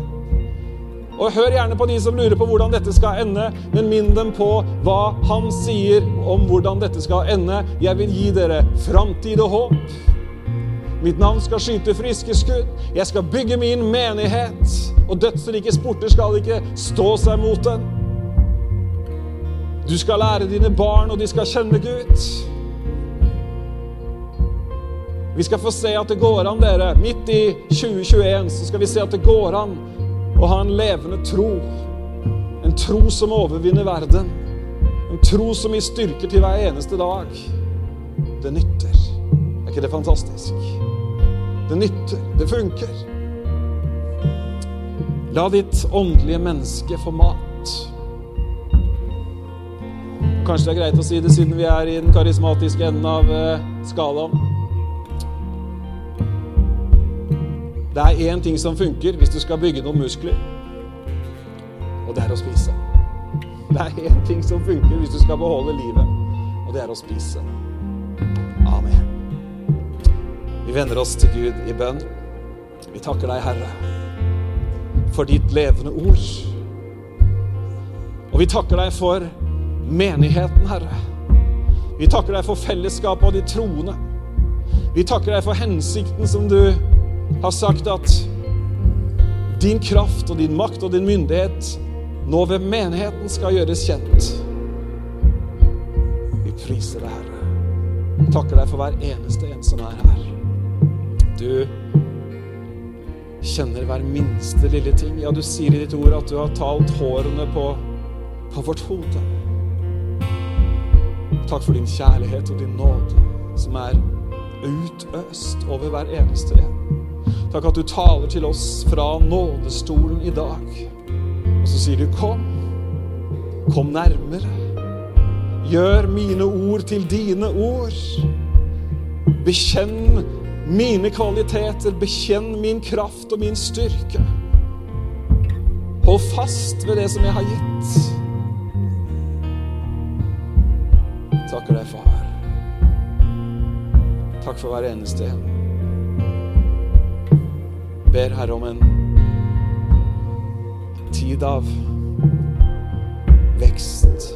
Og Hør gjerne på de som lurer på hvordan dette skal ende, men minn dem på hva han sier om hvordan dette skal ende. Jeg vil gi dere framtid og håp. Mitt navn skal skyte friske skudd. Jeg skal bygge min menighet, og dødsrikes porter skal ikke stå seg mot den. Du skal lære dine barn, og de skal kjenne Gud. Vi skal få se at det går an, dere. Midt i 2021 så skal vi se at det går an å ha en levende tro. En tro som overvinner verden. En tro som gir styrke til hver eneste dag. Det nytter. Er ikke det fantastisk? Det nytter. Det funker. La ditt åndelige menneske få mat. Kanskje det er greit å si det siden vi er i den karismatiske enden av eh, skalaen. Det er én ting som funker hvis du skal bygge noen muskler, og det er å spise. Det er én ting som funker hvis du skal beholde livet, og det er å spise. Amen. Vi vender oss til Gud i bønn. Vi takker deg, Herre, for ditt levende ord. Og vi takker deg for menigheten, Herre. Vi takker deg for fellesskapet og de troende. Vi takker deg for hensikten som du har sagt at din kraft og din makt og din myndighet nå ved menigheten skal gjøres kjent. Vi priser deg, Herre. Takker deg for hver eneste en som er her. Du kjenner hver minste lille ting. Ja, du sier i ditt ord at du har talt hårene på, på vårt hode. Takk for din kjærlighet og din nåde, som er utøst over hver eneste en. Takk at du taler til oss fra nådestolen i dag. Og så sier du, 'Kom. Kom nærmere. Gjør mine ord til dine ord.' Bekjenn mine kvaliteter, bekjenn min kraft og min styrke. Hold fast ved det som jeg har gitt. Takker deg, far. Takk for hver eneste en. Ber Herre om en tid av vekst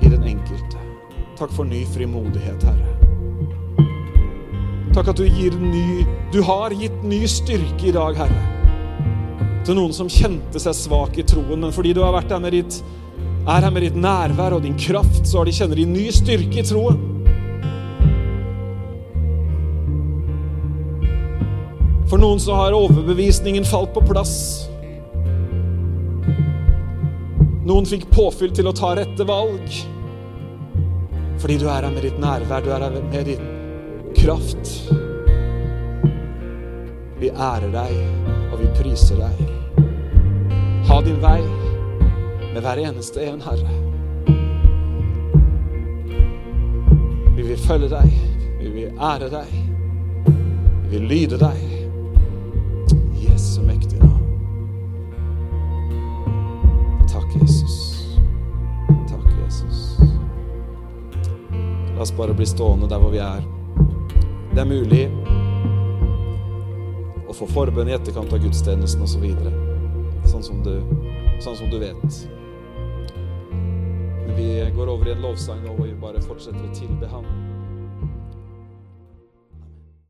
i den enkelte. Takk for ny frimodighet, Herre. Takk at du gir ny Du har gitt ny styrke i dag, Herre. Til noen som kjente seg svak i troen, men fordi du har vært her med ditt, er her med ditt nærvær og din kraft, så har de kjenner de ny styrke i troen. For noen så har overbevisningen falt på plass. Noen fikk påfyll til å ta rette valg. Fordi du er her med ditt nærvær, du er her med din kraft. Vi ærer deg, og vi priser deg. Ha din vei med hver eneste en, Herre. Vi vil følge deg, vi vil ære deg, vi vil lyde deg. La oss bare bli stående der hvor vi er. Det er mulig å få forbønn i etterkant av gudstjenesten osv. Så sånn, sånn som du vet. Men vi går over i en lovsang nå hvor vi bare fortsetter å tilbe Han.